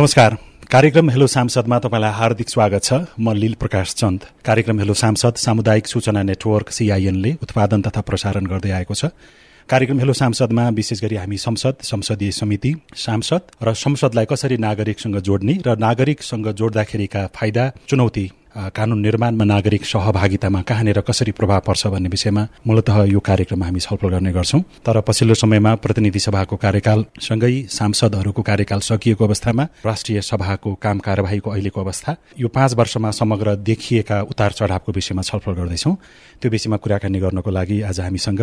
नमस्कार। कार्यक्रम हेलो सांसदमा तपाईँलाई हार्दिक स्वागत छ। म लील प्रकाश चन्द। कार्यक्रम हेलो सांसद सामुदायिक सूचना नेटवर्क सीआईएनले उत्पादन तथा प्रसारण गर्दै आएको छ। कार्यक्रम हेलो सांसदमा विशेष गरी हामी संसद संसदीय समिति सांसद र संसदलाई कसरी नागरिकसँग जोड्ने र नागरिकसँग जोड्दाखेरिका फाइदा चुनौती कानून निर्माणमा नागरिक सहभागितामा कहाँनिर कसरी प्रभाव पर्छ भन्ने विषयमा मूलत यो कार्यक्रममा हामी छलफल गर्ने गर्छौं। तर पछिल्लो समयमा प्रतिनिधि सभाको कार्यकालसँगै सांसदहरूको कार्यकाल सकिएको अवस्थामा राष्ट्रिय सभाको काम कार्यवाहीको अहिलेको अवस्था यो पाँच वर्षमा समग्र देखिएका उतार चढावको विषयमा छलफल गर्दैछौं। त्यो विषयमा कुराकानी गर्नको लागि आज हामीसँग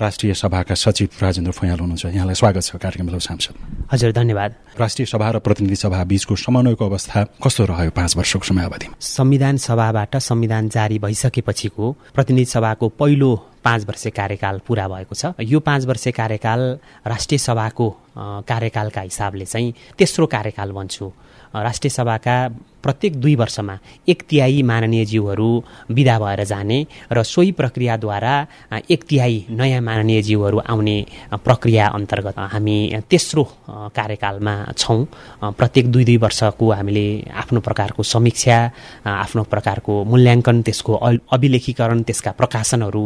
राष्ट्रिय सभाका सचिव राजेन्द्र फुयाल हुनुहुन्छ। यहाँलाई स्वागत छ कार्यक्रम सांसद। हजुर धन्यवाद। राष्ट्रिय सभा र प्रतिनिधि सभा बीचको समन्वयको अवस्था कस्तो रह्यो पाँच वर्षको समयावधिमा? संविधान संविधान सभाबाट संविधान जारी भइसकेपछिको प्रतिनिधि सभाको पहिलो पाँच वर्ष कार्यकाल पूरा भएको छ। यो पाँच वर्ष कार्यकाल राष्ट्रिय सभाको कार्यकालका हिसाबले चाहिँ तेस्रो कार्यकाल भन्छु राष्ट्रिय सभाका प्रत्येक दुई वर्षमा एक तिहाई माननीय जीवहरू विदा भएर जाने र सोही प्रक्रियाद्वारा एक तिहाई नयाँ माननीय जीवहरू आउने प्रक्रिया अन्तर्गत हामी तेस्रो कार्यकालमा छौँ। प्रत्येक दुई दुई वर्षको हामीले आफ्नो प्रकारको समीक्षा आफ्नो प्रकारको मूल्याङ्कन त्यसको अभिलेखीकरण त्यसका प्रकाशनहरू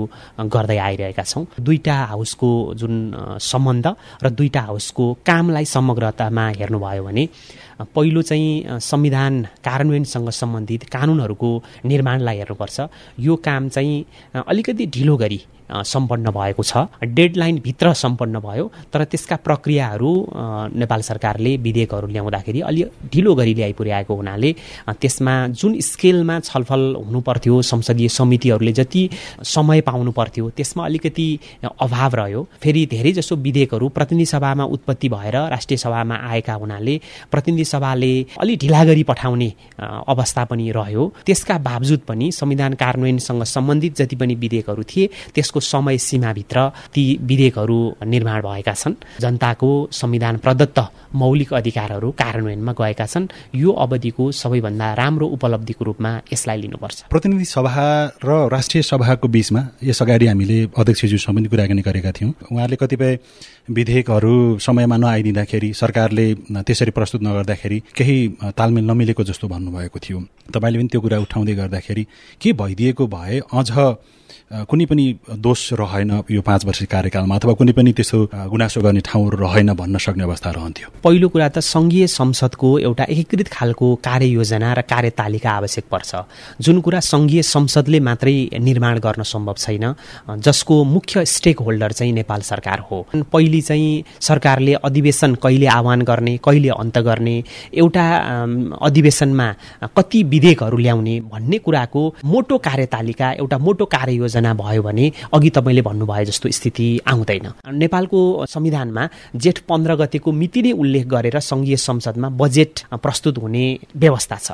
गर्दै आइरहेका छौँ। दुईवटा हाउसको जुन सम्बन्ध र दुईवटा हाउसको कामलाई समग्रतामा हेर्नुभयो भने पहिलो चाहिँ संविधान कार्यान्वयनसँग सम्बन्धित कानुनहरूको निर्माणलाई हेर्नुपर्छ। यो काम चाहिँ अलिकति ढिलो गरी सम्पन्न भएको छ। डेडलाइनभित्र सम्पन्न भयो तर त्यसका प्रक्रियाहरू नेपाल सरकारले विधेयकहरू ल्याउँदाखेरि अलि ढिलो गरी ल्याइ पुर्याएको हुनाले त्यसमा जुन स्केलमा छलफल हुनुपर्थ्यो संसदीय समितिहरूले जति समय पाउनु पर्थ्यो त्यसमा अलिकति अभाव रह्यो। फेरि धेरै जसो विधेयकहरू प्रतिनिधि सभामा उत्पत्ति भएर राष्ट्रिय सभामा आएका हुनाले प्रतिनिधि सभाले अलि ढिला गरी पठाउने अवस्था पनि रह्यो। त्यसका बावजुद पनि संविधान कार्यान्वयनसँग सम्बन्धित जति पनि विधेयकहरू थिए त्यसको समय सीमाभित्र ती विधेयकहरू निर्माण भएका छन्। जनताको संविधान प्रदत्त मौलिक अधिकारहरू कार्यान्वयनमा गएका छन्। यो अवधिको सबैभन्दा राम्रो उपलब्धिको रूपमा यसलाई लिनुपर्छ। प्रतिनिधि सभा र राष्ट्रिय सभाको बीचमा यस अगाडि हामीले अध्यक्षज्यूसँग पनि कुराकानी गरेका थियौँ। उहाँले कतिपय विधेयकहरू समयमा नआइदिँदाखेरि सरकारले त्यसरी प्रस्तुत नगर्दाखेरि केही तालमेल नमिलेको जस्तो भन्नुभएको थियो। तपाईँले पनि त्यो कुरा उठाउँदै गर्दाखेरि के भइदिएको भए अझ कुनै पनि दोष रहेन यो पाँच वर्ष कार्यकालमा अथवा कुनै पनि त्यस्तो गुनासो गर्ने ठाउँहरू रहेन भन्न सक्ने अवस्था रहन्थ्यो। पहिलो कुरा त सङ्घीय संसदको एउटा एकीकृत खालको कार्ययोजना र कार्यतालिका आवश्यक पर्छ। जुन कुरा सङ्घीय संसदले मात्रै निर्माण गर्न सम्भव छैन जसको मुख्य स्टेक होल्डर चाहिँ नेपाल सरकार हो। पहिले चाहिँ सरकारले अधिवेशन कहिले आह्वान गर्ने कहिले अन्त गर्ने एउटा अधिवेशनमा कति विधेयकहरू ल्याउने भन्ने कुराको मोटो कार्यतालिका एउटा मोटो कार्ययोजना योजना भयो भने अघि तपाईँले भन्नुभयो जस्तो स्थिति आउँदैन। नेपालको संविधानमा जेठ पन्ध्र गतेको मिति नै उल्लेख गरेर सङ्घीय संसदमा बजेट प्रस्तुत हुने व्यवस्था छ।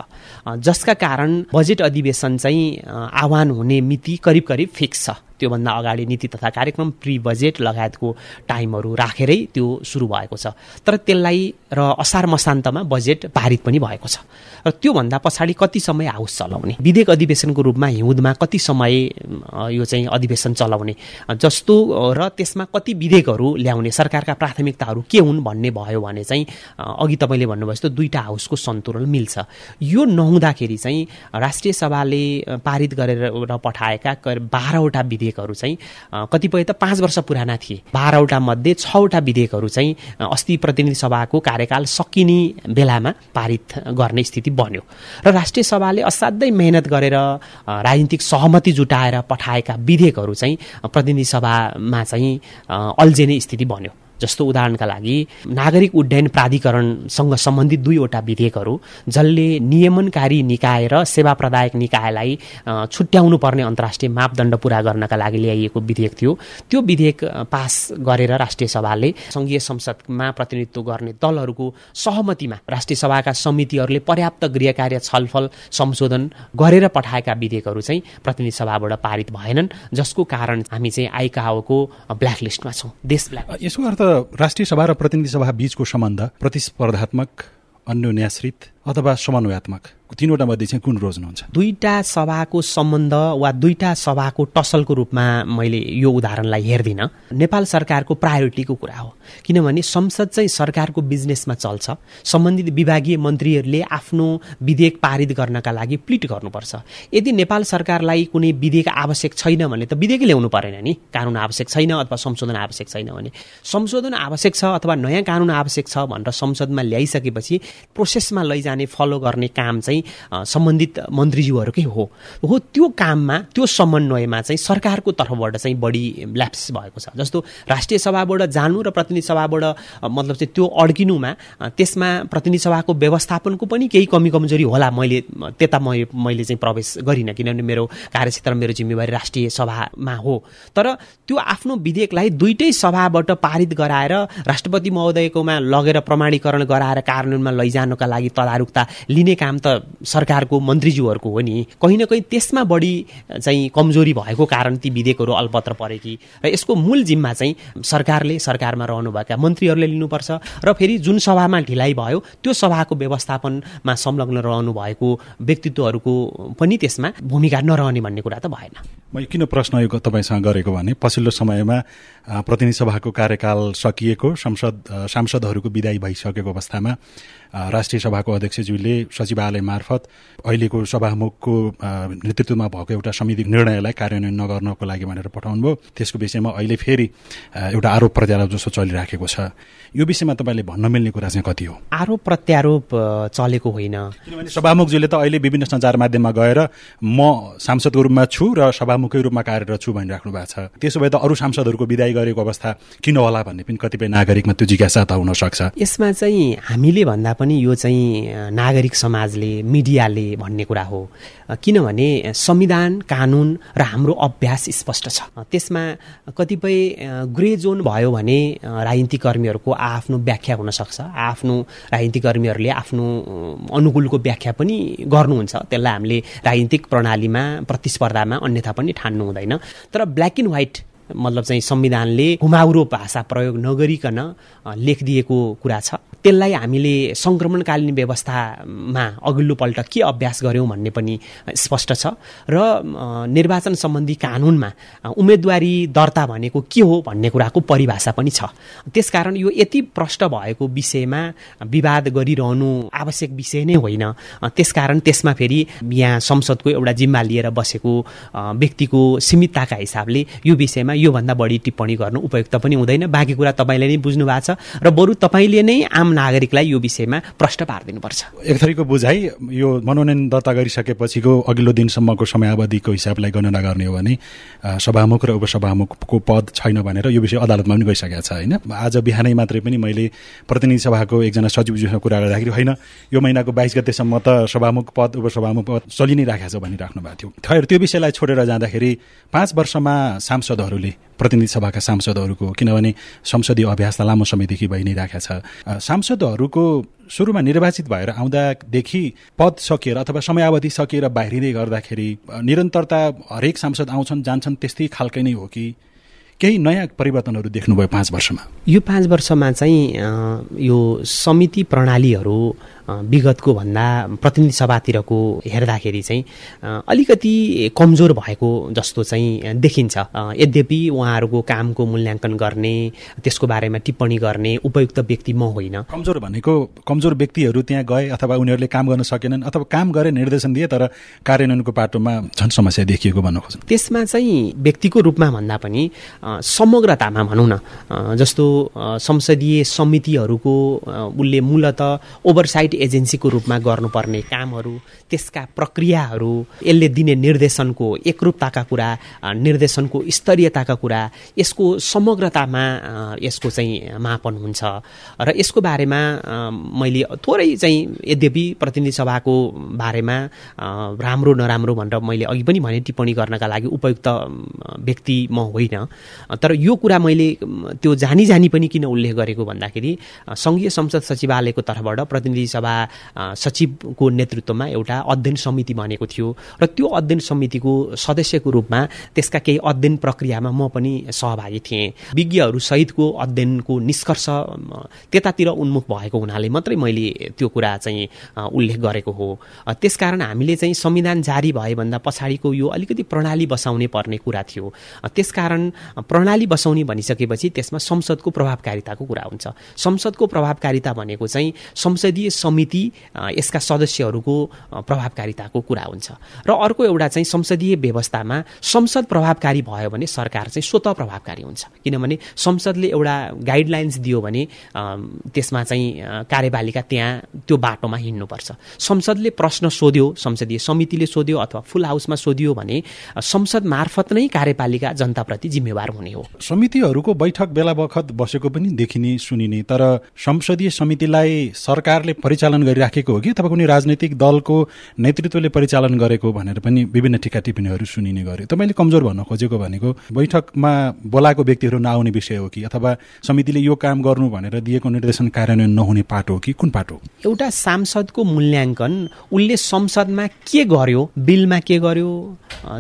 जसका कारण बजेट अधिवेशन चाहिँ आह्वान हुने मिति करिब करिब फिक्स छ। त्योभन्दा अगाडि नीति तथा कार्यक्रम प्री बजेट लगायतको टाइमहरू राखेरै त्यो सुरु भएको छ। तर त्यसलाई र असार मसान्तमा बजेट पारित पनि भएको छ। र त्योभन्दा पछाडि कति समय हाउस चलाउने? विधेयक अधिवेशनको रूपमा हिउँदमा कति समय यो चाहिँ अधिवेशन चलाउने? जस्तो र त्यसमा कति विधेयकहरू ल्याउने? सरकारका प्राथमिकताहरू के हुन् भन्ने भयो भने चाहिँ अघि तपाईँले भन्नुभयो जस्तो दुईवटा हाउसको सन्तुलन मिल्छ। यो नहुँदाखेरि चाहिँ राष्ट्रिय सभाले पारित गरेर पठाएका बाह्रवटा विधेयक विधेयकहरू चाहिँ कतिपय त पाँच वर्ष पुराना थिए। बाह्रवटा मध्ये छवटा विधेयकहरू चाहिँ अस्ति प्रतिनिधि सभाको कार्यकाल सकिने बेलामा पारित गर्ने स्थिति बन्यो। र राष्ट्रिय सभाले असाध्यै मेहनत गरेर राजनीतिक सहमति जुटाएर पठाएका विधेयकहरू चाहिँ प्रतिनिधि सभामा चाहिँ अल्झिने स्थिति बन्यो। जस्तो उदाहरणका लागि नागरिक उड्डयन प्राधिकरणसँग सम्बन्धित दुईवटा विधेयकहरू जसले नियमनकारी निकाय र सेवा प्रदायक निकायलाई छुट्याउनु पर्ने अन्तर्राष्ट्रिय मापदण्ड पुरा गर्नका लागि ल्याइएको विधेयक थियो। त्यो विधेयक पास गरेर राष्ट्रिय सभाले सङ्घीय संसदमा प्रतिनिधित्व गर्ने दलहरूको सहमतिमा राष्ट्रिय सभाका समितिहरूले पर्याप्त गृह कार्य छलफल संशोधन गरेर पठाएका विधेयकहरू चाहिँ प्रतिनिधि सभाबाट पारित भएनन् जसको कारण हामी चाहिँ आइकाओको ब्ल्याकलिस्टमा छौँ। देश ब्ल्याक। यसको अर्थ राष्ट्रिय सभा र प्रतिनिधि सभा बीचको सम्बन्ध प्रतिस्पर्धात्मक अन्योन्याश्रित अथवा समन्वयात्मक तिनवटा मध्ये चाहिँ कुन रोज्नुहुन्छ? दुईटा सभाको सम्बन्ध वा दुईटा सभाको टसलको रूपमा मैले यो उदाहरणलाई हेर्दिनँ। नेपाल सरकारको प्रायोरिटीको कुरा हो। किनभने संसद चाहिँ सरकारको बिजनेसमा चल्छ। सम्बन्धित विभागीय मन्त्रीहरूले आफ्नो विधेयक पारित गर्नका लागि प्लिट गर्नुपर्छ। यदि नेपाल सरकारलाई कुनै विधेयक आवश्यक छैन भने त विधेयकै ल्याउनु परेन नि। कानुन आवश्यक छैन अथवा संशोधन आवश्यक छैन भने। संशोधन आवश्यक छ अथवा नयाँ कानुन आवश्यक छ भनेर संसदमा ल्याइसकेपछि प्रोसेसमा लैजाने फलो गर्ने काम चाहिँ सम्बन्धित मन्त्रीज्यूहरूकै हो। हो त्यो काममा त्यो समन्वयमा चाहिँ सरकारको तर्फबाट चाहिँ बढी ल्याप्स भएको छ। जस्तो राष्ट्रिय सभाबाट जानु र प्रतिनिधि सभाबाट मतलब चाहिँ त्यो अड्किनुमा त्यसमा प्रतिनिधि सभाको व्यवस्थापनको पनि केही कमी कमजोरी होला मैले त्यता म मैले चाहिँ प्रवेश गरिनँ किनभने मेरो कार्यक्षेत्र मेरो जिम्मेवारी राष्ट्रिय सभामा हो। तर त्यो आफ्नो विधेयकलाई दुइटै सभाबाट पारित गराएर राष्ट्रपति महोदयकोमा लगेर प्रमाणीकरण गराएर कार्यान्वयनमा लैजानुका लागि तदारुकता लिने काम त सरकारको मन्त्रीज्यूहरूको हो नि। कहीँ न कहीँ त्यसमा बढी चाहिँ कमजोरी भएको कारण ती विधेयकहरू अल्पत्र परे कि र यसको मूल जिम्मा चाहिँ सरकारले सरकारमा रहनुभएका मन्त्रीहरूले लिनुपर्छ र फेरि जुन सभामा ढिलाइ भयो त्यो सभाको व्यवस्थापनमा संलग्न रहनु भएको व्यक्तित्वहरूको पनि त्यसमा भूमिका नरहने भन्ने कुरा त भएन। म किन प्रश्न यो तपाईँसँग गरेको भने पछिल्लो समयमा प्रतिनिधि सभाको कार्यकाल सकिएको संसद सांसदहरूको विदाई भइसकेको अवस्थामा राष्ट्रिय सभाको अध्यक्षज्यूले सचिवालय मार्फत अहिलेको सभामुखको नेतृत्वमा भएको एउटा समिति निर्णयलाई कार्यान्वयन नगर्नको लागि भनेर पठाउनु भयो त्यसको विषयमा अहिले फेरि एउटा आरोप प्रत्यारोप जस्तो चलिराखेको छ। यो विषयमा तपाईँले भन्न मिल्ने कुरा चाहिँ कति हो? आरोप प्रत्यारोप चलेको होइन। किनभने सभामुखजीले त अहिले विभिन्न सञ्चार माध्यममा गएर म सांसदको रूपमा छु र सभामुखकै रूपमा कार्यरत छु भनिराख्नु भएको छ। त्यसो भए त अरू सांसदहरूको विदाय गरेको अवस्था किन होला भन्ने पनि कतिपय नागरिकमा त्यो जिज्ञासा त हुन सक्छ। यसमा चाहिँ हामीले भन्दा पनि यो चाहिँ नागरिक समाजले मिडियाले भन्ने कुरा हो। किनभने संविधान कानुन र हाम्रो अभ्यास स्पष्ट छ। त्यसमा कतिपय ग्रे जोन भयो भने राजनीतिक कर्मीहरूको आफ्नो व्याख्या हुनसक्छ। आफ्नो राजनीतिक कर्मीहरूले आफ्नो अनुकूलको व्याख्या पनि गर्नुहुन्छ। त्यसलाई हामीले राजनीतिक प्रणालीमा प्रतिस्पर्धामा अन्यथा पनि ठान्नु हुँदैन। तर ब्ल्याक एन्ड व्हाइट मतलब चाहिँ संविधानले घुमाउरो भाषा प्रयोग नगरिकन लेखिदिएको कुरा छ। त्यसलाई हामीले सङ्क्रमणकालीन व्यवस्थामा अघिल्लोपल्ट के अभ्यास गऱ्यौँ भन्ने पनि स्पष्ट छ। र निर्वाचन सम्बन्धी कानुनमा उम्मेदवारी दर्ता भनेको के हो भन्ने कुराको परिभाषा पनि छ। त्यसकारण यो यति प्रष्ट भएको विषयमा विवाद गरिरहनु आवश्यक विषय नै होइन। त्यसकारण त्यसमा फेरि यहाँ संसदको एउटा जिम्मा लिएर बसेको व्यक्तिको सीमितताका हिसाबले यो विषयमा योभन्दा बढी टिप्पणी गर्नु उपयुक्त पनि हुँदैन। बाँकी कुरा तपाईँले नै बुझ्नु भएको छ र बरु तपाईँले नै आम नागरिकलाई यो विषयमा प्रश्न पारिदिनुपर्छ। एक थरीको बुझाइ यो मनोनयन दर्ता गरिसकेपछिको अघिल्लो दिनसम्मको समयावधिको हिसाबलाई गणना गर्ने हो भने सभामुख र उपसभामुखको पद छैन भनेर यो विषय अदालतमा पनि गइसकेको छ होइन? आज बिहानै मात्रै पनि मैले प्रतिनिधि सभाको एकजना सचिवज्यूसँग कुरा गर्दाखेरि होइन यो महिनाको बाइस गतेसम्म त सभामुख पद उपसभामुख पद चलि नै राखेको छ भनिराख्नु भएको थियो। खैर त्यो विषयलाई छोडेर जाँदाखेरि पाँच वर्षमा सांसदहरूले प्रतिनिधि सभाका सांसदहरूको किनभने संसदीय अभ्यास त लामो समयदेखि भइ नै राखेको छ सांसदहरूको सुरुमा निर्वाचित भएर आउँदादेखि पद सकिएर अथवा समयावधि सकिएर बाहिरिँदै गर्दाखेरि निरन्तरता हरेक सांसद आउँछन् जान्छन् त्यस्तै खालकै नै हो कि? केही नयाँ परिवर्तनहरू देख्नुभयो पाँच वर्षमा? यो पाँच वर्षमा चाहिँ यो समिति प्रणालीहरू विगतको भन्दा प्रतिनिधि सभातिरको हेर्दाखेरि चाहिँ अलिकति कमजोर भएको जस्तो चाहिँ देखिन्छ। यद्यपि उहाँहरूको कामको मूल्याङ्कन गर्ने त्यसको बारेमा टिप्पणी गर्ने उपयुक्त व्यक्ति म होइन। कमजोर भनेको कमजोर व्यक्तिहरू त्यहाँ गए अथवा उनीहरूले काम गर्न सकेनन् अथवा काम गरे निर्देशन दिए तर कार्यान्वयनको पाटोमा झन् समस्या देखिएको भन्न खोज्नु। त्यसमा चाहिँ व्यक्तिको रूपमा भन्दा पनि समग्रतामा भनौँ न जस्तो संसदीय समितिहरूको उसले मूलत ओभरसाइट एजेन्सीको रूपमा गर्नुपर्ने कामहरू त्यसका प्रक्रियाहरू यसले दिने निर्देशनको एकरूपताका कुरा निर्देशनको स्तरीयताका कुरा यसको समग्रतामा यसको चाहिँ मापन हुन्छ। र यसको बारेमा मैले थोरै चाहिँ यद्यपि प्रतिनिधि सभाको बारेमा राम्रो नराम्रो भनेर मैले अघि पनि भने टिप्पणी गर्नका लागि उपयुक्त व्यक्ति म होइन। तर यो कुरा मैले त्यो जानी जानी पनि किन उल्लेख गरेको भन्दाखेरि सङ्घीय संसद सचिवालयको तर्फबाट प्रतिनिधि सभा सभा सचिवको नेतृत्वमा एउटा अध्ययन समिति बनेको थियो र त्यो अध्ययन समितिको सदस्यको रूपमा त्यसका केही अध्ययन प्रक्रियामा म पनि सहभागी थिएँ। विज्ञहरूसहितको अध्ययनको निष्कर्ष त्यतातिर उन्मुख भएको हुनाले मात्रै मैले त्यो कुरा चाहिँ उल्लेख गरेको हो। त्यसकारण हामीले चाहिँ संविधान जारी भएभन्दा पछाडिको यो अलिकति प्रणाली बसाउने पर्ने कुरा थियो। त्यसकारण प्रणाली बसाउने भनिसकेपछि त्यसमा संसदको प्रभावकारिताको कुरा हुन्छ। संसदको प्रभावकारिता भनेको चाहिँ संसदीय समिति यसका सदस्यहरूको प्रभावकारिताको कुरा हुन्छ। र अर्को एउटा चाहिँ संसदीय व्यवस्थामा संसद प्रभावकारी भयो भने सरकार चाहिँ स्वत प्रभावकारी हुन्छ। किनभने संसदले एउटा गाइडलाइन्स दियो भने त्यसमा चाहिँ कार्यपालिका त्यहाँ त्यो बाटोमा हिँड्नुपर्छ। संसदले प्रश्न सोध्यो संसदीय समितिले सोध्यो अथवा फुल हाउसमा सोधियो भने संसद मार्फत नै कार्यपालिका जनताप्रति जिम्मेवार हुने हो। समितिहरूको बैठक बेला बखत बसेको पनि देखिने सुनिने तर संसदीय समितिलाई सरकारले परिचालन गरिराखेको हो कि? अथवा कुनै राजनैतिक दलको नेतृत्वले परिचालन गरेको भनेर पनि विभिन्न टिका टिप्पणीहरू सुनिने गर्यो। तपाईँले कमजोर भन्न खोजेको भनेको बैठकमा बोलाएको व्यक्तिहरू नआउने विषय हो कि? अथवा समितिले यो काम गर्नु भनेर दिएको निर्देशन कार्यान्वयन नहुने पाटो हो कि? कुन पाटो एउटा सांसदको मूल्याङ्कन उसले संसदमा के गर्यो? बिलमा के गर्यो?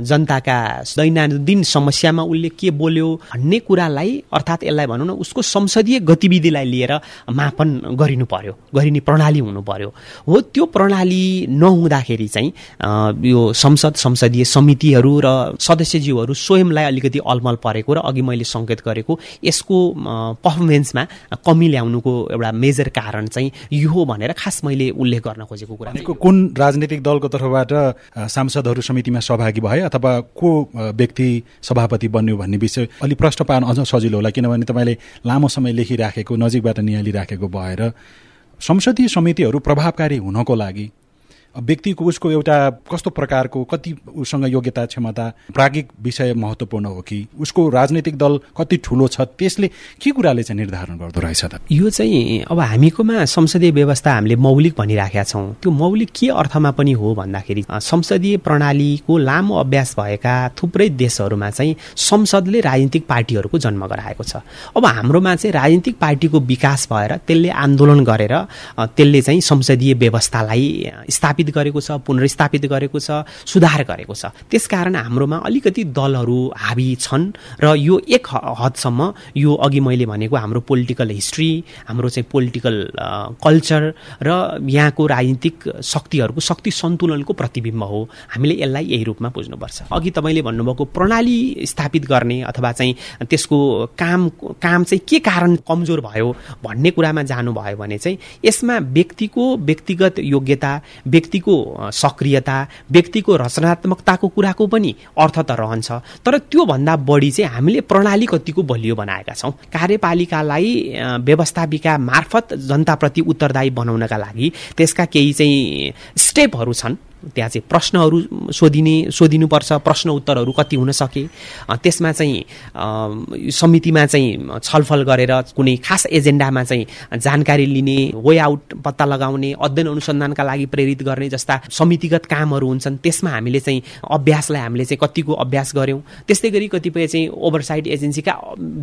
जनताका दैनन्दिन समस्यामा उसले के बोल्यो भन्ने कुरालाई अर्थात् यसलाई भनौँ न उसको संसदीय गतिविधिलाई लिएर मापन गरिनु पर्यो गरिने प्रणाली हुनु पर्यो। हो त्यो प्रणाली नहुँदाखेरि चाहिँ यो संसद संसदीय समितिहरू र सदस्यज्यूहरू स्वयंलाई अलिकति अलमल परेको र अघि मैले सङ्केत गरेको यसको पर्फर्मेन्समा कमी ल्याउनुको एउटा मेजर कारण चाहिँ यो हो भनेर खास मैले उल्लेख गर्न खोजेको कुरा कुन राजनीतिक दलको तर्फबाट सांसदहरू समितिमा सहभागी भए अथवा को व्यक्ति सभापति बन्यो भन्ने विषय अलिक प्रश्न पार्न अझ सजिलो होला किनभने तपाईँले लामो समय लेखिराखेको नजिकबाट निहालिराखेको भएर संसदीय समितिहरू प्रभावकारी हुनको लागि व्यक्तिको उसको एउटा कस्तो प्रकारको कति उसँग योग्यता क्षमता प्राज्ञिक विषय महत्त्वपूर्ण हो कि उसको राजनैतिक दल कति ठुलो छ त्यसले के कुराले चाहिँ निर्धारण गर्दो रहेछ त? यो चाहिँ अब हामीकोमा संसदीय व्यवस्था हामीले मौलिक भनिराखेका छौँ। त्यो मौलिक के अर्थमा पनि हो भन्दाखेरि संसदीय प्रणालीको लामो अभ्यास भएका थुप्रै देशहरूमा चाहिँ संसदले राजनीतिक पार्टीहरूको जन्म गराएको छ। अब हाम्रोमा चाहिँ राजनीतिक पार्टीको विकास भएर त्यसले आन्दोलन गरेर त्यसले चाहिँ संसदीय व्यवस्थालाई स्थापित स्थापित गरेको छ पुनर्स्थापित गरेको छ सुधार गरेको छ। त्यसकारण हाम्रोमा अलिकति दलहरू हाबी छन् र यो एक हदसम्म यो अघि मैले भनेको हाम्रो पोलिटिकल हिस्ट्री हाम्रो चाहिँ पोलिटिकल कल्चर र यहाँको राजनीतिक शक्तिहरूको शक्ति सन्तुलनको प्रतिबिम्ब हो। हामीले यसलाई यही रूपमा बुझ्नुपर्छ। अघि तपाईँले भन्नुभएको प्रणाली स्थापित गर्ने अथवा चाहिँ त्यसको काम काम चाहिँ के कारण कमजोर भयो भन्ने कुरामा जानुभयो भने चाहिँ यसमा व्यक्तिको व्यक्तिगत योग्यता व्यक्ति व्यक्तिको सक्रियता व्यक्तिको रचनात्मकताको कुराको पनि अर्थ त रहन्छ। तर त्योभन्दा बढी चाहिँ हामीले प्रणाली कतिको बलियो बनाएका छौँ। कार्यपालिकालाई व्यवस्थापिका मार्फत जनताप्रति उत्तरदायी बनाउनका लागि त्यसका केही चाहिँ स्टेपहरू छन्। त्यहाँ चाहिँ प्रश्नहरू सोधिने सोधिनुपर्छ प्रश्न उत्तरहरू कति हुन सके। त्यसमा चाहिँ समितिमा चाहिँ छलफल गरेर कुनै खास एजेन्डामा चाहिँ जानकारी लिने वे आउट पत्ता लगाउने अध्ययन अनुसन्धानका लागि प्रेरित गर्ने जस्ता समितिगत कामहरू हुन्छन् त्यसमा हामीले चाहिँ अभ्यासलाई हामीले चाहिँ कतिको अभ्यास गऱ्यौँ। त्यस्तै गरी कतिपय चाहिँ ओभरसाइड एजेन्सीका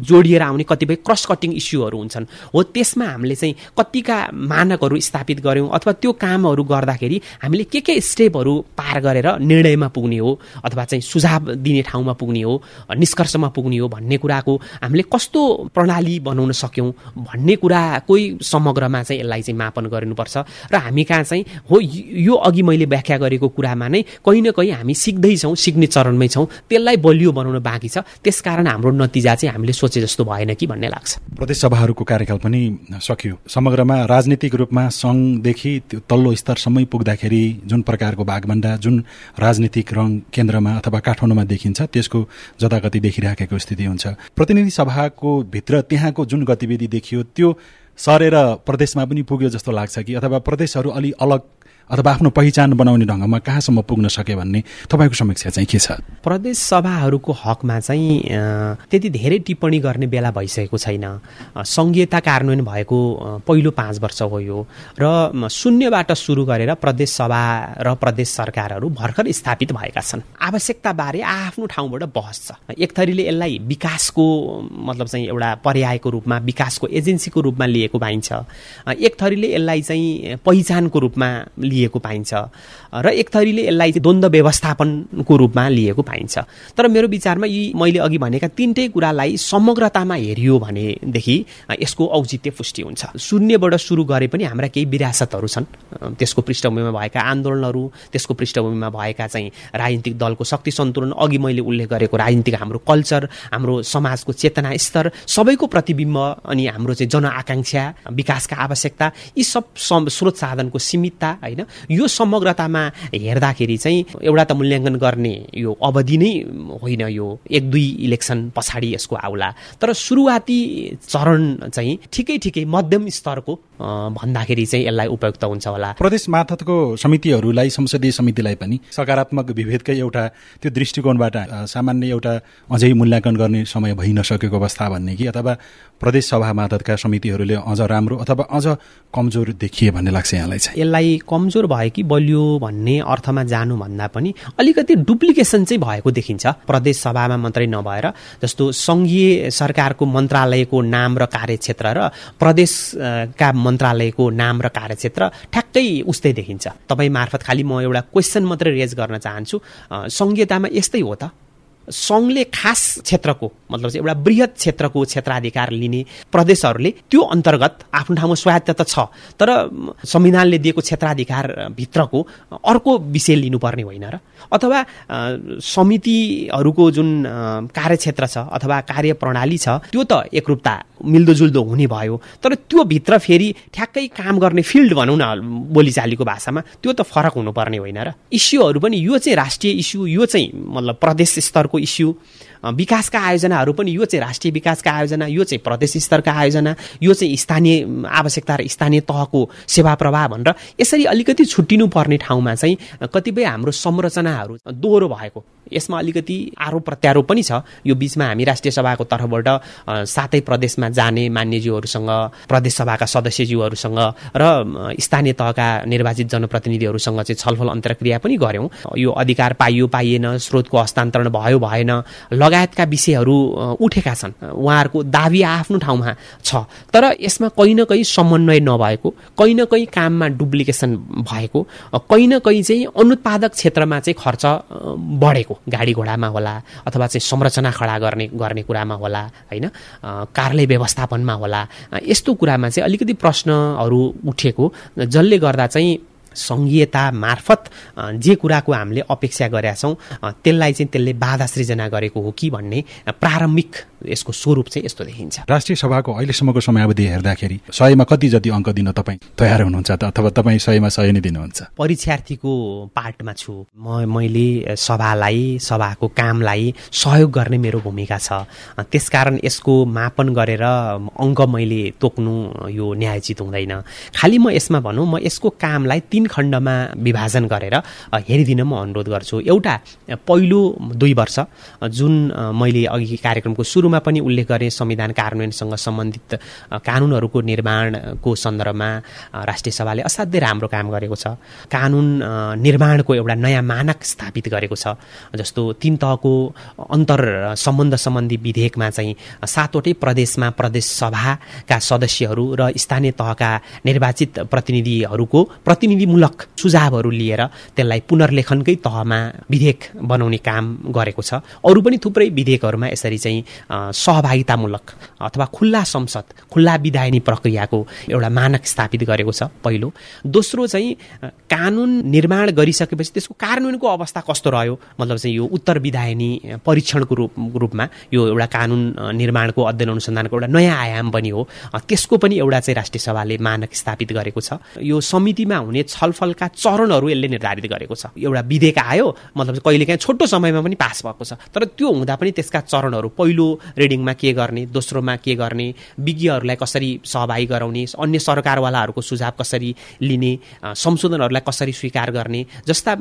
जोडिएर आउने कतिपय क्रस कटिङ इस्युहरू हुन्छन्। हो त्यसमा हामीले चाहिँ कतिका मानकहरू स्थापित गऱ्यौँ अथवा त्यो कामहरू गर्दाखेरि हामीले के के स्टेप स्टेपहरू पार गरेर निर्णयमा पुग्ने हो अथवा चाहिँ सुझाव दिने ठाउँमा पुग्ने हो निष्कर्षमा पुग्ने हो भन्ने कुराको हामीले कस्तो प्रणाली बनाउन सक्यौँ भन्ने कुराकै समग्रमा चाहिँ यसलाई चाहिँ मापन गर्नुपर्छ। र हामी कहाँ चाहिँ हो यो अघि मैले व्याख्या गरेको कुरामा नै कहीँ न कहीँ हामी सिक्दैछौँ सिक्ने चरणमै छौँ त्यसलाई बलियो बनाउन बाँकी छ। त्यसकारण हाम्रो नतिजा चाहिँ हामीले सोचे जस्तो भएन कि भन्ने लाग्छ। प्रदेशसभाहरूको कार्यकाल पनि सकियो। समग्रमा राजनीतिक रूपमा सङ्घदेखि त्यो तल्लो स्तरसम्मै पुग्दाखेरि जुन प्रकार सरकारको भागभन्डा जुन राजनीतिक रङ केन्द्रमा अथवा काठमाडौँमा देखिन्छ त्यसको जतागति देखिराखेको स्थिति हुन्छ। प्रतिनिधि सभाको भित्र त्यहाँको जुन गतिविधि देखियो त्यो सरेर प्रदेशमा पनि पुग्यो जस्तो लाग्छ कि अथवा प्रदेशहरू अलि अलग अथवा आफ्नो पहिचान बनाउने ढङ्गमा कहाँसम्म पुग्न सके भन्ने तपाईँको समीक्षा चाहिँ के छ? प्रदेश सभाहरूको हकमा चाहिँ त्यति धेरै टिप्पणी गर्ने बेला भइसकेको छैन। सङ्घीयता कार्यान्वयन भएको पहिलो पाँच वर्ष हो यो। र शून्यबाट सुरु गरेर प्रदेश सभा र प्रदेश सरकारहरू भर्खर स्थापित भएका छन्। आवश्यकताबारे आफ्नो ठाउँबाट बहस छ। एक थरीले यसलाई विकासको मतलब चाहिँ एउटा पर्यायको रूपमा विकासको एजेन्सीको रूपमा लिएको पाइन्छ एक थरीले यसलाई चाहिँ पहिचानको रूपमा लिएको पाइन्छ। र एक थरीले यसलाई चाहिँ द्वन्द्व व्यवस्थापनको रूपमा लिएको पाइन्छ। तर मेरो विचारमा यी मैले अघि भनेका तिनटै कुरालाई समग्रतामा हेरियो भनेदेखि यसको औचित्य पुष्टि हुन्छ। शून्यबाट सुरु गरे पनि हाम्रा केही विरासतहरू छन्। त्यसको पृष्ठभूमिमा भएका आन्दोलनहरू त्यसको पृष्ठभूमिमा भएका चाहिँ राजनीतिक दलको शक्ति सन्तुलन अघि मैले उल्लेख गरेको राजनीतिक हाम्रो कल्चर हाम्रो समाजको चेतना स्तर सबैको प्रतिबिम्ब अनि हाम्रो चाहिँ जनआकाङ्क्षा विकासका आवश्यकता यी सब स्रोत साधनको सीमितता होइन? यो समग्रतामा हेर्दाखेरि चाहिँ एउटा त मूल्याङ्कन गर्ने यो अवधि नै होइन यो एक दुई इलेक्सन पछाडि यसको आउला। तर सुरुवाती चरण चाहिँ ठिकै ठिकै मध्यम स्तरको भन्दाखेरि चाहिँ यसलाई उपयुक्त हुन्छ होला। प्रदेश मार्फतको समितिहरूलाई संसदीय समितिलाई पनि सकारात्मक विभेदकै एउटा त्यो दृष्टिकोणबाट सामान्य एउटा अझै मूल्याङ्कन गर्ने समय भइ नसकेको अवस्था भन्ने कि अथवा प्रदेश सभा मार्फतका समितिहरूले अझ राम्रो अथवा अझ कमजोर देखिए भन्ने लाग्छ यहाँलाई चाहिँ। यसलाई कमजोर भयो कि बलियो भन्ने अर्थमा जानुभन्दा पनि अलिकति डुप्लिकेसन चाहिँ भएको देखिन्छ। प्रदेश सभामा मात्रै नभएर जस्तो सङ्घीय सरकारको मन्त्रालयको नाम र कार्यक्षेत्र र प्रदेशका मन्त्रालयको नाम र कार्यक्षेत्र ठ्याक्कै उस्तै देखिन्छ। तपाईँ मार्फत खालि म एउटा क्वेसन मात्रै रेज गर्न चाहन्छु। सङ्घीयतामा यस्तै हो त? सङ्घले खास क्षेत्रको मतलब चाहिँ एउटा वृहत क्षेत्रको क्षेत्राधिकार लिने प्रदेशहरूले त्यो अन्तर्गत आफ्नो ठाउँमा स्वायत्त छ तर संविधानले दिएको क्षेत्राधिकारभित्रको अर्को विषय लिनुपर्ने होइन र। अथवा समितिहरूको जुन कार्यक्षेत्र छ अथवा कार्यप्रणाली छ त्यो त एकरूपता मिल्दोजुल्दो हुने भयो। तर त्यो भित्र फेरि ठ्याक्कै काम गर्ने फिल्ड भनौँ न बोलीचालीको भाषामा त्यो त फरक हुनुपर्ने होइन र। इस्युहरू पनि यो चाहिँ राष्ट्रिय इस्यु यो चाहिँ मतलब प्रदेश स्तरको इस्यु विकासका आयोजनाहरू पनि यो चाहिँ राष्ट्रिय विकासका आयोजना यो चाहिँ प्रदेश स्तरका आयोजना यो चाहिँ स्थानीय आवश्यकता र स्थानीय तहको सेवा प्रवाह भनेर यसरी अलिकति छुट्टिनु पर्ने ठाउँमा चाहिँ कतिपय हाम्रो संरचनाहरू दोहोरो भएको। यसमा अलिकति आरोप प्रत्यारोप पनि छ। यो बिचमा हामी राष्ट्रिय सभाको तर्फबाट सातै प्रदेशमा जाने मान्यज्यूहरूसँग प्रदेश सभाका सदस्यज्यूहरूसँग र स्थानीय तहका निर्वाचित जनप्रतिनिधिहरूसँग चाहिँ छलफल अन्तर्क्रिया पनि गऱ्यौँ। यो अधिकार पाइयो पाइएन स्रोतको हस्तान्तरण भयो भएन लगायतका विषयहरू उठेका छन्। उहाँहरूको दावी आफ्नो ठाउँमा छ। तर यसमा कहीँ न कहीँ समन्वय नभएको कहीँ न कहीँ काममा डुप्लिकेसन भएको कहीँ न कहीँ चाहिँ अनुत्पादक क्षेत्रमा चाहिँ खर्च बढेको। गाडी घोडामा होला अथवा चाहिँ संरचना खडा गर्ने गर्ने कुरामा होला होइन? कार्यालय व्यवस्थापनमा होला। यस्तो कुरामा चाहिँ अलिकति प्रश्नहरू उठेको जसले गर्दा चाहिँ सङ्घीयता मार्फत जे कुराको हामीले अपेक्षा गरेका छौँ त्यसलाई चाहिँ त्यसले बाधा सृजना गरेको हो कि भन्ने प्रारम्भिक यसको स्वरूप चाहिँ यस्तो देखिन्छ। राष्ट्रिय सभाको अहिलेसम्मको समयावधि हेर्दाखेरि सयमा कति जति अङ्क दिन तपाईँ तयार हुनुहुन्छ त अथवा तपाईँ सयमा सय नै दिनुहुन्छ? परीक्षार्थीको पार्टमा छु। म मैले सभालाई सभाको कामलाई सहयोग गर्ने मेरो भूमिका छ। त्यसकारण यसको मापन गरेर अङ्क मैले तोक्नु यो न्यायोचित हुँदैन। खालि म यसमा भनौँ म यसको कामलाई तिन खण्डमा विभाजन गरेर हेरिदिन म अनुरोध गर्छु। एउटा पहिलो दुई वर्ष जुन मैले अघि कार्यक्रमको सुरुमा पनि उल्लेख गरेँ संविधान कार्यान्वयनसँग सम्बन्धित कानुनहरूको निर्माणको सन्दर्भमा राष्ट्रिय सभाले असाध्यै राम्रो काम गरेको छ। कानुन निर्माणको एउटा नयाँ मानक स्थापित गरेको छ जस्तो तिन तहको अन्तर सम्बन्ध सम्बन्धी विधेयकमा चाहिँ सातवटै प्रदेशमा प्रदेश सभाका सदस्यहरू र स्थानीय तहका निर्वाचित प्रतिनिधिहरूको प्रतिनिधिमूलक सुझावहरू लिएर त्यसलाई पुनर्लेखनकै तहमा विधेयक बनाउने काम गरेको छ। अरू पनि थुप्रै विधेयकहरूमा यसरी चाहिँ सहभागितामूलक अथवा खुल्ला संसद खुल्ला विधायनी प्रक्रियाको एउटा मानक स्थापित गरेको छ पहिलो। दोस्रो चाहिँ कानुन निर्माण गरिसकेपछि त्यसको कार्यान्वयनको अवस्था कस्तो रह्यो? मतलब चाहिँ यो उत्तर विधायनी परीक्षणको रूप रूपमा यो एउटा कानुन निर्माणको अध्ययन अनुसन्धानको एउटा नयाँ आयाम पनि हो। त्यसको पनि एउटा चाहिँ राष्ट्रिय सभाले मानक स्थापित गरेको छ। यो समितिमा हुने छलफलका चरणहरू यसले निर्धारित गरेको छ। एउटा विधेयक आयो मतलब कहिलेकाहीँ छोटो समयमा पनि पास भएको छ। तर त्यो हुँदा पनि त्यसका चरणहरू पहिलो रिडिङमा के गर्ने दोस्रोमा के गर्ने विज्ञहरूलाई कसरी सहभागी गराउने अन्य सरकारवालाहरूको सुझाव कसरी लिने संशोधनहरूलाई कसरी स्वीकार गर्ने जस्ता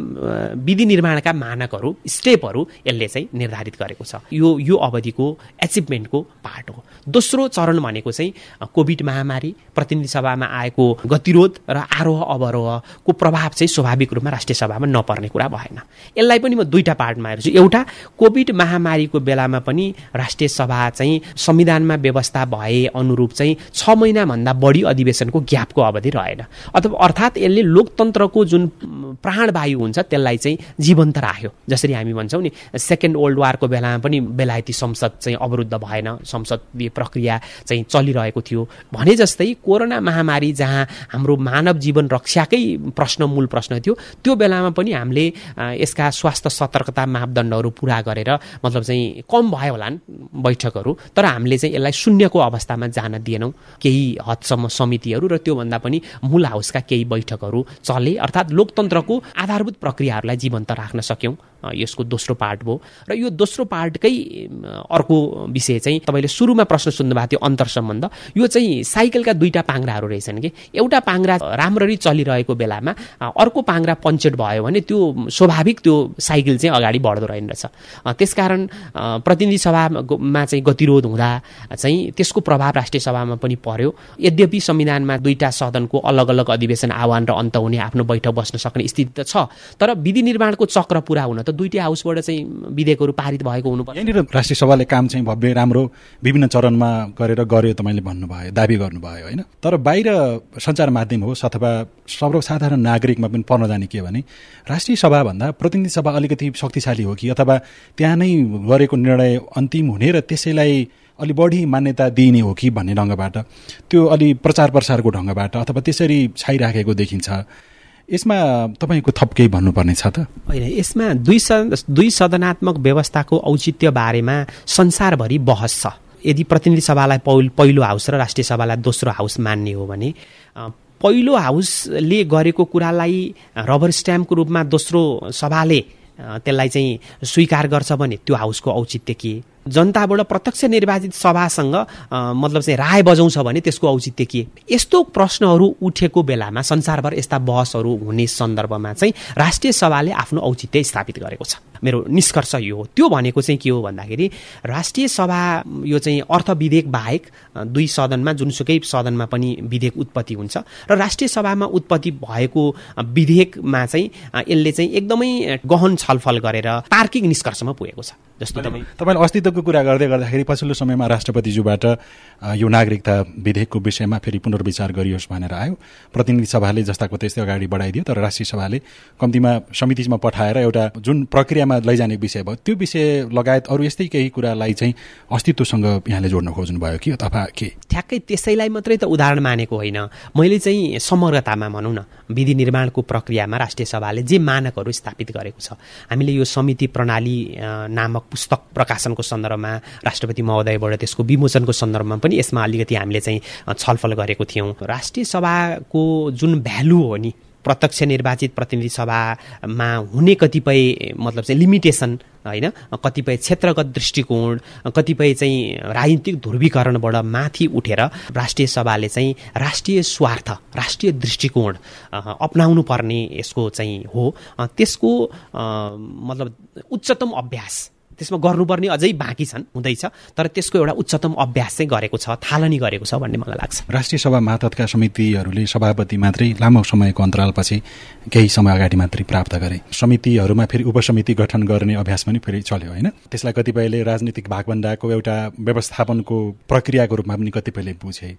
विधि निर्माणका मानकहरू स्टेपहरू यसले चाहिँ निर्धारित गरेको छ। यो यो अवधिको एचिभमेन्टको पार्ट हो। दोस्रो चरण भनेको चाहिँ कोभिड महामारी प्रतिनिधि सभामा आएको गतिरोध र आरोह अवरोहको प्रभाव चाहिँ स्वाभाविक रूपमा राष्ट्रिय सभामा नपर्ने कुरा भएन। यसलाई पनि म दुईवटा पार्टमा हेर्छु एउटा कोभिड महामारीको बेलामा पनि राष्ट्रिय सभा चाहिँ संविधानमा व्यवस्था भए अनुरूप चाहिँ छ महिनाभन्दा बढी अधिवेशनको ग्यापको अवधि रहेन। अथवा अर्थात् यसले लोकतन्त्रको जुन प्राणवायु हुन्छ त्यसलाई चाहिँ जीवन्त राख्यो। जसरी हामी भन्छौँ नि सेकेन्ड वर्ल्ड वारको बेलामा पनि बेलायती संसद चाहिँ अवरुद्ध भएन संसदीय प्रक्रिया चाहिँ चलिरहेको थियो। भने जस्तै कोरोना महामारी जहाँ हाम्रो मानव जीवन रक्षाकै प्रश्न मूल प्रश्न थियो त्यो बेलामा पनि हामीले यसका स्वास्थ्य सतर्कता मापदण्डहरू पुरा गरेर मतलब चाहिँ कम भयो होला बैठकहरू तर हामीले चाहिँ यसलाई शून्यको अवस्थामा जान दिएनौँ। केही हदसम्म समितिहरू र त्योभन्दा पनि मूल हाउसका केही बैठकहरू चले अर्थात् लोकतन्त्रको आधारभूत प्रक्रियाहरूलाई जीवन्त राख्न सक्यौँ। यसको दोस्रो पार्ट भयो र यो दोस्रो पार्टकै अर्को विषय चाहिँ तपाईँले सुरुमा प्रश्न सुन्नुभएको थियो अन्तर सम्बन्ध। यो चाहिँ साइकलका दुईवटा पाङ्राहरू रहेछन् कि। एउटा पाङ्रा राम्ररी चलिरहेको बेलामा अर्को पाङ्रा पञ्चेट भयो भने त्यो स्वाभाविक त्यो साइकल चाहिँ अगाडि बढ्दो रहेनछ त्यसकारण प्रतिनिधि सभामा चाहिँ गतिरोध हुँदा चाहिँ त्यसको प्रभाव राष्ट्रिय सभामा पनि पर्यो। यद्यपि संविधानमा दुईवटा सदनको अलग अलग अधिवेशन आह्वान र अन्त हुने आफ्नो बैठक बस्न सक्ने स्थिति त छ तर विधि निर्माणको चक्र पुरा हुन त दुइटै हाउसबाट चाहिँ विधेयकहरू पारित भएको हुनुपर्छ। यहाँनिर राष्ट्रिय सभाले काम चाहिँ भव्य राम्रो विभिन्न चरणमा गरेर गर्यो तपाईँले भन्नुभयो दावी गर्नुभयो होइन? तर बाहिर सञ्चार माध्यम होस् अथवा सर्वसाधारण नागरिकमा पनि पर्न जाने के भने राष्ट्रिय सभाभन्दा प्रतिनिधि सभा अलिकति शक्तिशाली हो कि अथवा त्यहाँ नै गरेको निर्णय अन्तिम हुने र त्यसैलाई अलि बढी मान्यता दिइने हो कि भन्ने ढङ्गबाट त्यो अलि प्रचार प्रसारको ढङ्गबाट अथवा त्यसरी छाइराखेको देखिन्छ। यसमा तपाईँको थप केही भन्नुपर्ने छ त? होइन यसमा दुई दुई सदनात्मक व्यवस्थाको औचित्य बारेमा संसारभरि बहस छ। यदि प्रतिनिधि सभालाई पहिलो हाउस र राष्ट्रिय सभालाई दोस्रो हाउस मान्ने हो भने पहिलो हाउसले गरेको कुरालाई रबर स्ट्याम्पको रूपमा दोस्रो सभाले त्यसलाई चाहिँ स्वीकार गर्छ भने त्यो हाउसको औचित्य के? जनताबाट प्रत्यक्ष निर्वाचित सभासँग मतलब चाहिँ राय बजाउँछ भने त्यसको औचित्य के? यस्तो प्रश्नहरू उठेको बेलामा संसारभर यस्ता बहसहरू हुने सन्दर्भमा चाहिँ राष्ट्रिय सभाले आफ्नो औचित्य स्थापित गरेको छ। मेरो निष्कर्ष यो हो। त्यो भनेको चाहिँ के हो भन्दाखेरि राष्ट्रिय सभा यो चाहिँ अर्थ विधेयक बाहेक दुई सदनमा जुनसुकै सदनमा पनि विधेयक उत्पत्ति हुन्छ र राष्ट्रिय सभामा उत्पत्ति भएको विधेयकमा चाहिँ यसले चाहिँ एकदमै गहन छलफल गरेर तार्किक निष्कर्षमा पुगेको छ। जस्तो तपाईँ तपाईँले अस्तित्वको कुरा गर्दै गर्दाखेरि पछिल्लो समयमा राष्ट्रपतिज्यूबाट यो नागरिकता विधेयकको विषयमा फेरि पुनर्विचार गरियोस् भनेर आयो। प्रतिनिधि सभाले जस्ताको त्यस्तै अगाडि बढाइदियो तर राष्ट्रिय सभाले कम्तीमा समितिमा पठाएर एउटा जुन प्रक्रियामा लैजाने विषय भयो। त्यो विषय लगायत अरू यस्तै केही कुरालाई चाहिँ अस्तित्वसँग यहाँले जोड्न खोज्नुभयो कि अथवा के? ठ्याक्कै त्यसैलाई मात्रै त उदाहरण मानेको होइन। मैले चाहिँ समग्रतामा भनौँ न विधि निर्माणको प्रक्रियामा राष्ट्रिय सभाले जे मानकहरू स्थापित गरेको छ। हामीले यो समिति प्रणाली नामक पुस्तक प्रकाशनको सन्दर्भमा राष्ट्रपति महोदयबाट त्यसको विमोचनको सन्दर्भमा पनि यसमा अलिकति हामीले चाहिँ छलफल गरेको थियौँ। राष्ट्रिय सभाको जुन भ्यालु हो नि प्रत्यक्ष निर्वाचित प्रतिनिधि सभामा हुने कतिपय मतलब चाहिँ लिमिटेसन होइन? कतिपय क्षेत्रगत दृष्टिकोण कतिपय चाहिँ राजनीतिक ध्रुवीकरणबाट माथि उठेर राष्ट्रिय सभाले चाहिँ राष्ट्रिय स्वार्थ राष्ट्रिय दृष्टिकोण अप्नाउनु पर्ने यसको चाहिँ हो। त्यसको मतलब उच्चतम अभ्यास त्यसमा गर्नुपर्ने अझै बाँकी छन् हुँदैछ। तर त्यसको एउटा उच्चतम अभ्यास चाहिँ गरेको छ थालनी गरेको छ भन्ने मलाई लाग्छ। राष्ट्रिय सभा मातहतका समितिहरूले सभापति मात्रै लामो समयको अन्तरालपछि केही समय अगाडि मात्रै प्राप्त गरे। समितिहरूमा फेरि उपसमिति गठन गर्ने अभ्यास पनि फेरि चल्यो होइन? त्यसलाई कतिपयले राजनीतिक भागभन्डाको एउटा व्यवस्थापनको प्रक्रियाको रूपमा पनि कतिपयले बुझे।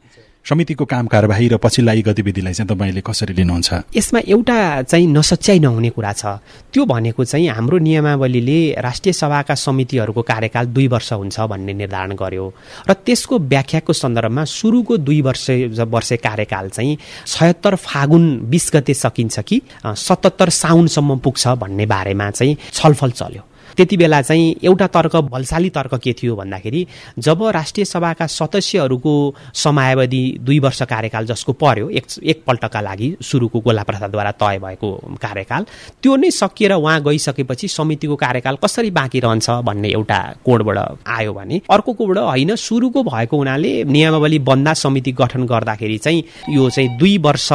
समितिको काम कारवाही र पछिल्ला गतिविधिलाई चाहिँ तपाईँले कसरी लिनुहुन्छ? यसमा एउटा चाहिँ नसच्याइ नहुने कुरा छ। त्यो भनेको चाहिँ हाम्रो नियमावलीले राष्ट्रिय सभाका समितिहरूको कार्यकाल दुई वर्ष हुन्छ भन्ने निर्धारण गर्यो। र त्यसको व्याख्याको सन्दर्भमा सुरुको दुई वर्ष वर्ष कार्यकाल चाहिँ छयत्तर फागुन बिस गते सकिन्छ कि सतहत्तर साउनसम्म पुग्छ भन्ने बारेमा चाहिँ छलफल चल्यो। त्यति बेला चाहिँ एउटा तर्क बलशाली तर्क के थियो भन्दाखेरि जब राष्ट्रिय सभाका सदस्यहरूको समयावधि दुई वर्ष कार्यकाल जसको पर्यो एक एकपल्टका लागि सुरुको गोला प्रसादद्वारा तय भएको कार्यकाल त्यो नै सकिएर उहाँ गइसकेपछि समितिको कार्यकाल कसरी बाँकी रहन्छ भन्ने एउटा कोडबाट आयो भने अर्को कोडबाट होइन सुरुको भएको हुनाले नियमावली बन्दा समिति गठन गर्दाखेरि चाहिँ यो चाहिँ दुई वर्ष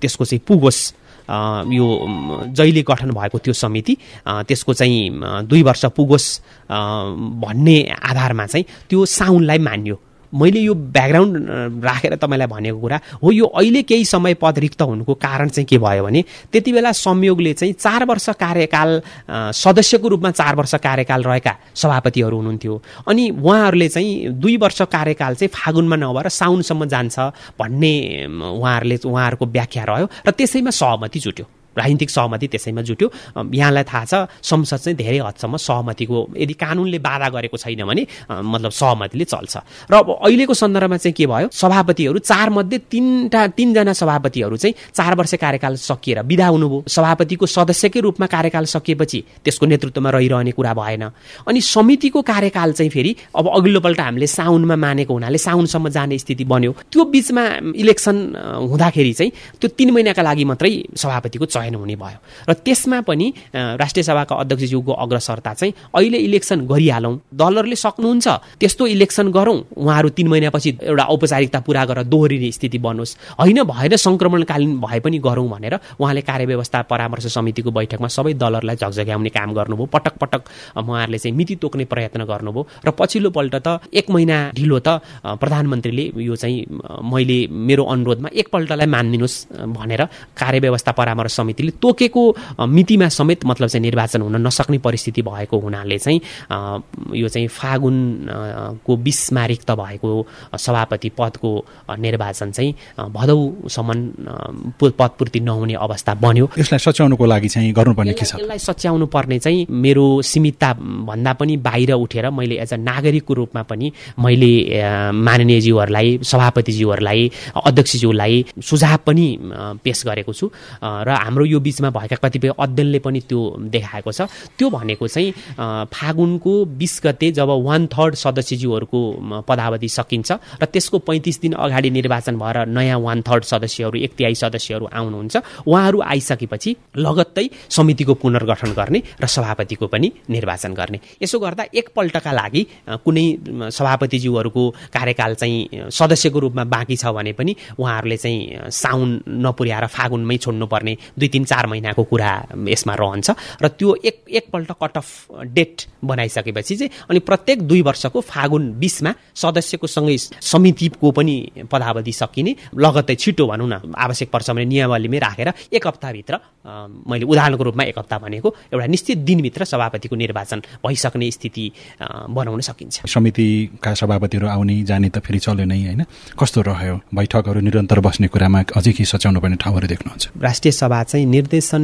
त्यसको चाहिँ पुगोस् यो जहिले गठन भएको त्यो समिति त्यसको चाहिँ दुई वर्ष पुगोस् भन्ने आधारमा चाहिँ त्यो साउनलाई मान्यो। मैले यो ब्याकग्राउन्ड राखेर तपाईँलाई भनेको कुरा हो यो अहिले केही समय पद रिक्त हुनुको कारण चाहिँ के भयो भने त्यति बेला संयोगले चाहिँ चार वर्ष कार्यकाल सदस्यको रूपमा चार वर्ष कार्यकाल रहेका सभापतिहरू हुनुहुन्थ्यो। अनि उहाँहरूले चाहिँ दुई वर्ष कार्यकाल चाहिँ फागुनमा नभएर साउनसम्म जान्छ भन्ने उहाँहरूले उहाँहरूको व्याख्या रह्यो र त्यसैमा सहमति जुट्यो। राजनीतिक सहमति त्यसैमा जुट्यो। यहाँलाई थाहा छ संसद चाहिँ धेरै हदसम्म सहमतिको यदि कानुनले बाधा गरेको छैन भने मतलब सहमतिले चल्छ। र अब अहिलेको सन्दर्भमा चाहिँ के भयो? सभापतिहरू चारमध्ये तिनवटा तिनजना सभापतिहरू चाहिँ चार वर्ष कार्यकाल सकिएर विदा हुनुभयो सभापतिको सदस्यकै रूपमा कार्यकाल सकिएपछि त्यसको नेतृत्वमा रहिरहने कुरा भएन। अनि समितिको कार्यकाल चाहिँ फेरि अब अघिल्लोपल्ट हामीले साउनमा मानेको हुनाले साउनसम्म जाने स्थिति बन्यो। त्यो बिचमा इलेक्सन हुँदाखेरि चाहिँ त्यो तिन महिनाका लागि मात्रै सभापतिको चयन हुने भयो। र त्यसमा पनि राष्ट्रिय सभाका अध्यक्षज्यूको अग्रसरता चाहिँ अहिले इलेक्सन गरिहालौँ। दलहरूले सक्नुहुन्छ त्यस्तो इलेक्सन गरौँ। उहाँहरू तिन महिनापछि एउटा औपचारिकता पुरा गरेर दोहोरिने स्थिति बनोस्। होइन भएन सङ्क्रमणकालीन भए पनि गरौँ भनेर उहाँले कार्यव्यवस्था परामर्श समितिको बैठकमा सबै दलहरूलाई झकझग्याउने काम गर्नुभयो। पटक पटक उहाँहरूले चाहिँ मिति तोक्ने प्रयत्न गर्नुभयो। र पछिल्लोपल्ट त एक महिना ढिलो त प्रधानमन्त्रीले यो चाहिँ मैले मेरो अनुरोधमा एकपल्टलाई मानिदिनुहोस् भनेर कार्यव्यवस्था परामर्श समिति समितिले तोकेको मितिमा समेत मतलब चाहिँ निर्वाचन हुन नसक्ने परिस्थिति भएको हुनाले चाहिँ यो चाहिँ फागुनको बिस मारिक त भएको सभापति पदको निर्वाचन चाहिँ भदौसम्म पदपूर्ति नहुने अवस्था बन्यो। यसलाई सच्याउनुको लागि चाहिँ गर्नुपर्ने के छ? यसलाई सच्याउनु पर्ने चाहिँ मेरो सीमितता भन्दा पनि बाहिर उठेर मैले एज अ नागरिकको रूपमा पनि मैले माननीयज्यूहरूलाई सभापतिज्यूहरूलाई अध्यक्षज्यूलाई सुझाव पनि पेस गरेको छु। र हाम्रो हाम्रो यो बिचमा भएका कतिपय अध्ययनले पनि त्यो देखाएको छ। त्यो भनेको चाहिँ फागुनको बिस गते जब वान थर्ड सदस्यज्यूहरूको पदावधि सकिन्छ र त्यसको पैँतिस दिन अगाडि निर्वाचन भएर नयाँ वान थर्ड सदस्यहरू एक तिहाई सदस्यहरू आउनुहुन्छ। उहाँहरू आइसकेपछि लगत्तै समितिको पुनर्गठन गर्ने र सभापतिको पनि निर्वाचन गर्ने। यसो गर्दा एकपल्टका लागि कुनै सभापतिज्यूहरूको कार्यकाल चाहिँ सदस्यको रूपमा बाँकी छ भने पनि उहाँहरूले चाहिँ साउन नपुर्याएर फागुनमै छोड्नुपर्ने दुई तिन चार महिनाको कुरा यसमा रहन्छ र त्यो एक एकपल्ट कट अफ डेट बनाइसकेपछि चाहिँ अनि प्रत्येक दुई वर्षको फागुन बिसमा सदस्यको सँगै समितिको पनि पदावधि सकिने लगत्तै छिटो भनौँ न आवश्यक पर्छ भने नियमावलीमै राखेर एक हप्ताभित्र मैले उदाहरणको रूपमा एक हप्ता भनेको एउटा निश्चित दिनभित्र सभापतिको निर्वाचन भइसक्ने स्थिति बनाउन सकिन्छ। समितिका सभापतिहरू आउने जाने त फेरि चल्यो नै होइन? कस्तो रह्यो? बैठकहरू निरन्तर बस्ने कुरामा अझै के सच्याउनु पर्ने ठाउँहरू देख्नुहुन्छ? राष्ट्रिय सभा चाहिँ चाहिँ निर्देशन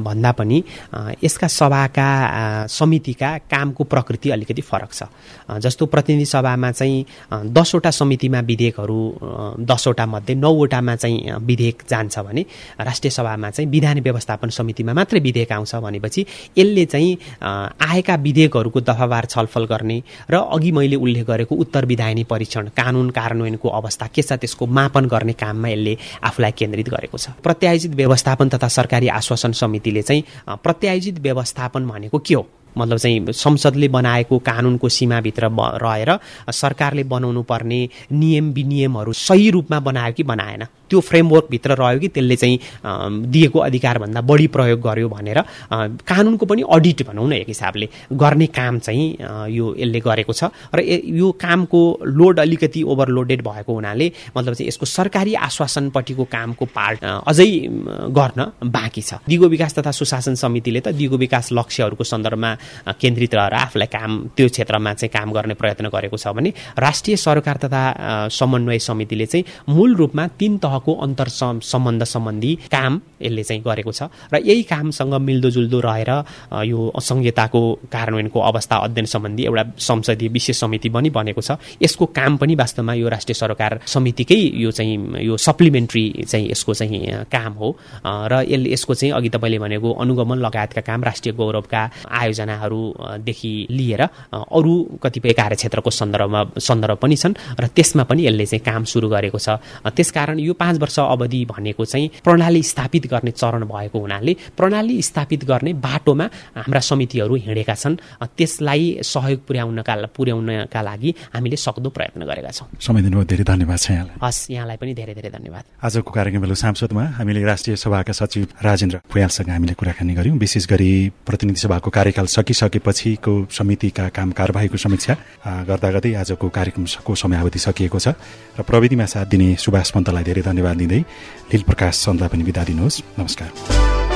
भन्दा पनि यसका सभाका समितिका कामको प्रकृति अलिकति फरक छ। जस्तो प्रतिनिधि सभामा चाहिँ दसवटा समितिमा विधेयकहरू दसवटा मध्ये नौवटामा चाहिँ विधेयक जान्छ भने राष्ट्रिय सभामा चाहिँ विधान व्यवस्थापन समितिमा मात्रै विधेयक आउँछ भनेपछि यसले चाहिँ आएका विधेयकहरूको दफावार छलफल गर्ने र अघि मैले उल्लेख गरेको उत्तर विधायनी परीक्षण कानुन कार्यान्वयनको अवस्था के छ त्यसको मापन गर्ने काममा यसले आफूलाई केन्द्रित गरेको छ। प्रत्यायोजित व्यवस्थापन तथा सरकारी आश्वासन समितिले चाहिँ प्रत्यायोजित व्यवस्थापन भनेको के हो? मतलब चाहिँ संसदले बनाएको कानुनको सीमाभित्र रहेर सरकारले बनाउनु पर्ने नियम विनियमहरू सही रूपमा बनायो कि बनाएन। त्यो फ्रेमवर्कभित्र रह्यो कि त्यसले चाहिँ दिएको अधिकारभन्दा बढी प्रयोग गर्यो भनेर कानुनको पनि अडिट भनौँ न एक हिसाबले गर्ने काम चाहिँ यो यसले गरेको छ। र यो कामको लोड अलिकति ओभरलोडेड भएको हुनाले मतलब चाहिँ यसको सरकारी आश्वासनपट्टिको कामको पार्ट अझै गर्न बाँकी छ। दिगो विकास तथा सुशासन समितिले त दिगो विकास लक्ष्यहरूको सन्दर्भमा केन्द्रित रहेर आफूलाई काम त्यो क्षेत्रमा चाहिँ काम गर्ने प्रयत्न गरेको छ भने राष्ट्रिय सरकार तथा समन्वय समितिले चाहिँ मूल रूपमा तिन तहको अन्तर सम्बन्ध सम्बन्धी काम यसले चाहिँ गरेको छ। र यही कामसँग मिल्दोजुल्दो रहेर यो असङ्घीयताको कार्यान्वयनको अवस्था अध्ययन सम्बन्धी एउटा संसदीय विशेष समिति पनि बनेको छ। यसको काम पनि वास्तवमा यो राष्ट्रिय सरकार समितिकै यो चाहिँ यो सप्लिमेन्ट्री चाहिँ यसको चाहिँ काम हो। र यसले यसको चाहिँ अघि तपाईँले भनेको अनुगमन लगायतका काम राष्ट्रिय गौरवका आयोजनाहरूदेखि लिएर अरू कतिपय कार्यक्षेत्रको सन्दर्भमा सन्दर्भ पनि छन् र त्यसमा पनि यसले चाहिँ काम सुरु गरेको छ। त्यसकारण यो पाँच वर्ष अवधि भनेको चाहिँ प्रणाली स्थापित गर्ने चरण भएको हुनाले प्रणाली स्थापित गर्ने बाटोमा हाम्रा समितिहरू हिँडेका छन्। त्यसलाई सहयोग पुर्याउनका पुर्याउनका लागि हामीले सक्दो प्रयत्न गरेका छौँ। समय दिनुभयो धेरै धन्यवाद छ यहाँलाई। हस् यहाँलाई पनि धेरै धेरै धन्यवाद। आजको कार्यक्रम सांसदमा हामीले राष्ट्रिय सभाका सचिव राजेन्द्र भुयालसँग हामीले कुराकानी गऱ्यौँ। विशेष गरी प्रतिनिधि सभाको कार्यकाल सकिसकेपछिको समितिका काम कारवाहीको समीक्षा गर्दा गर्दै आजको कार्यक्रमको समयावधि सकिएको छ। र प्रविधिमा साथ दिने सुभाष पन्तलाई धेरै धन्यवाद दिँदै लिल प्रकाश चन्दलाई पनि बिदा दिनुहोस्। नमस्कार।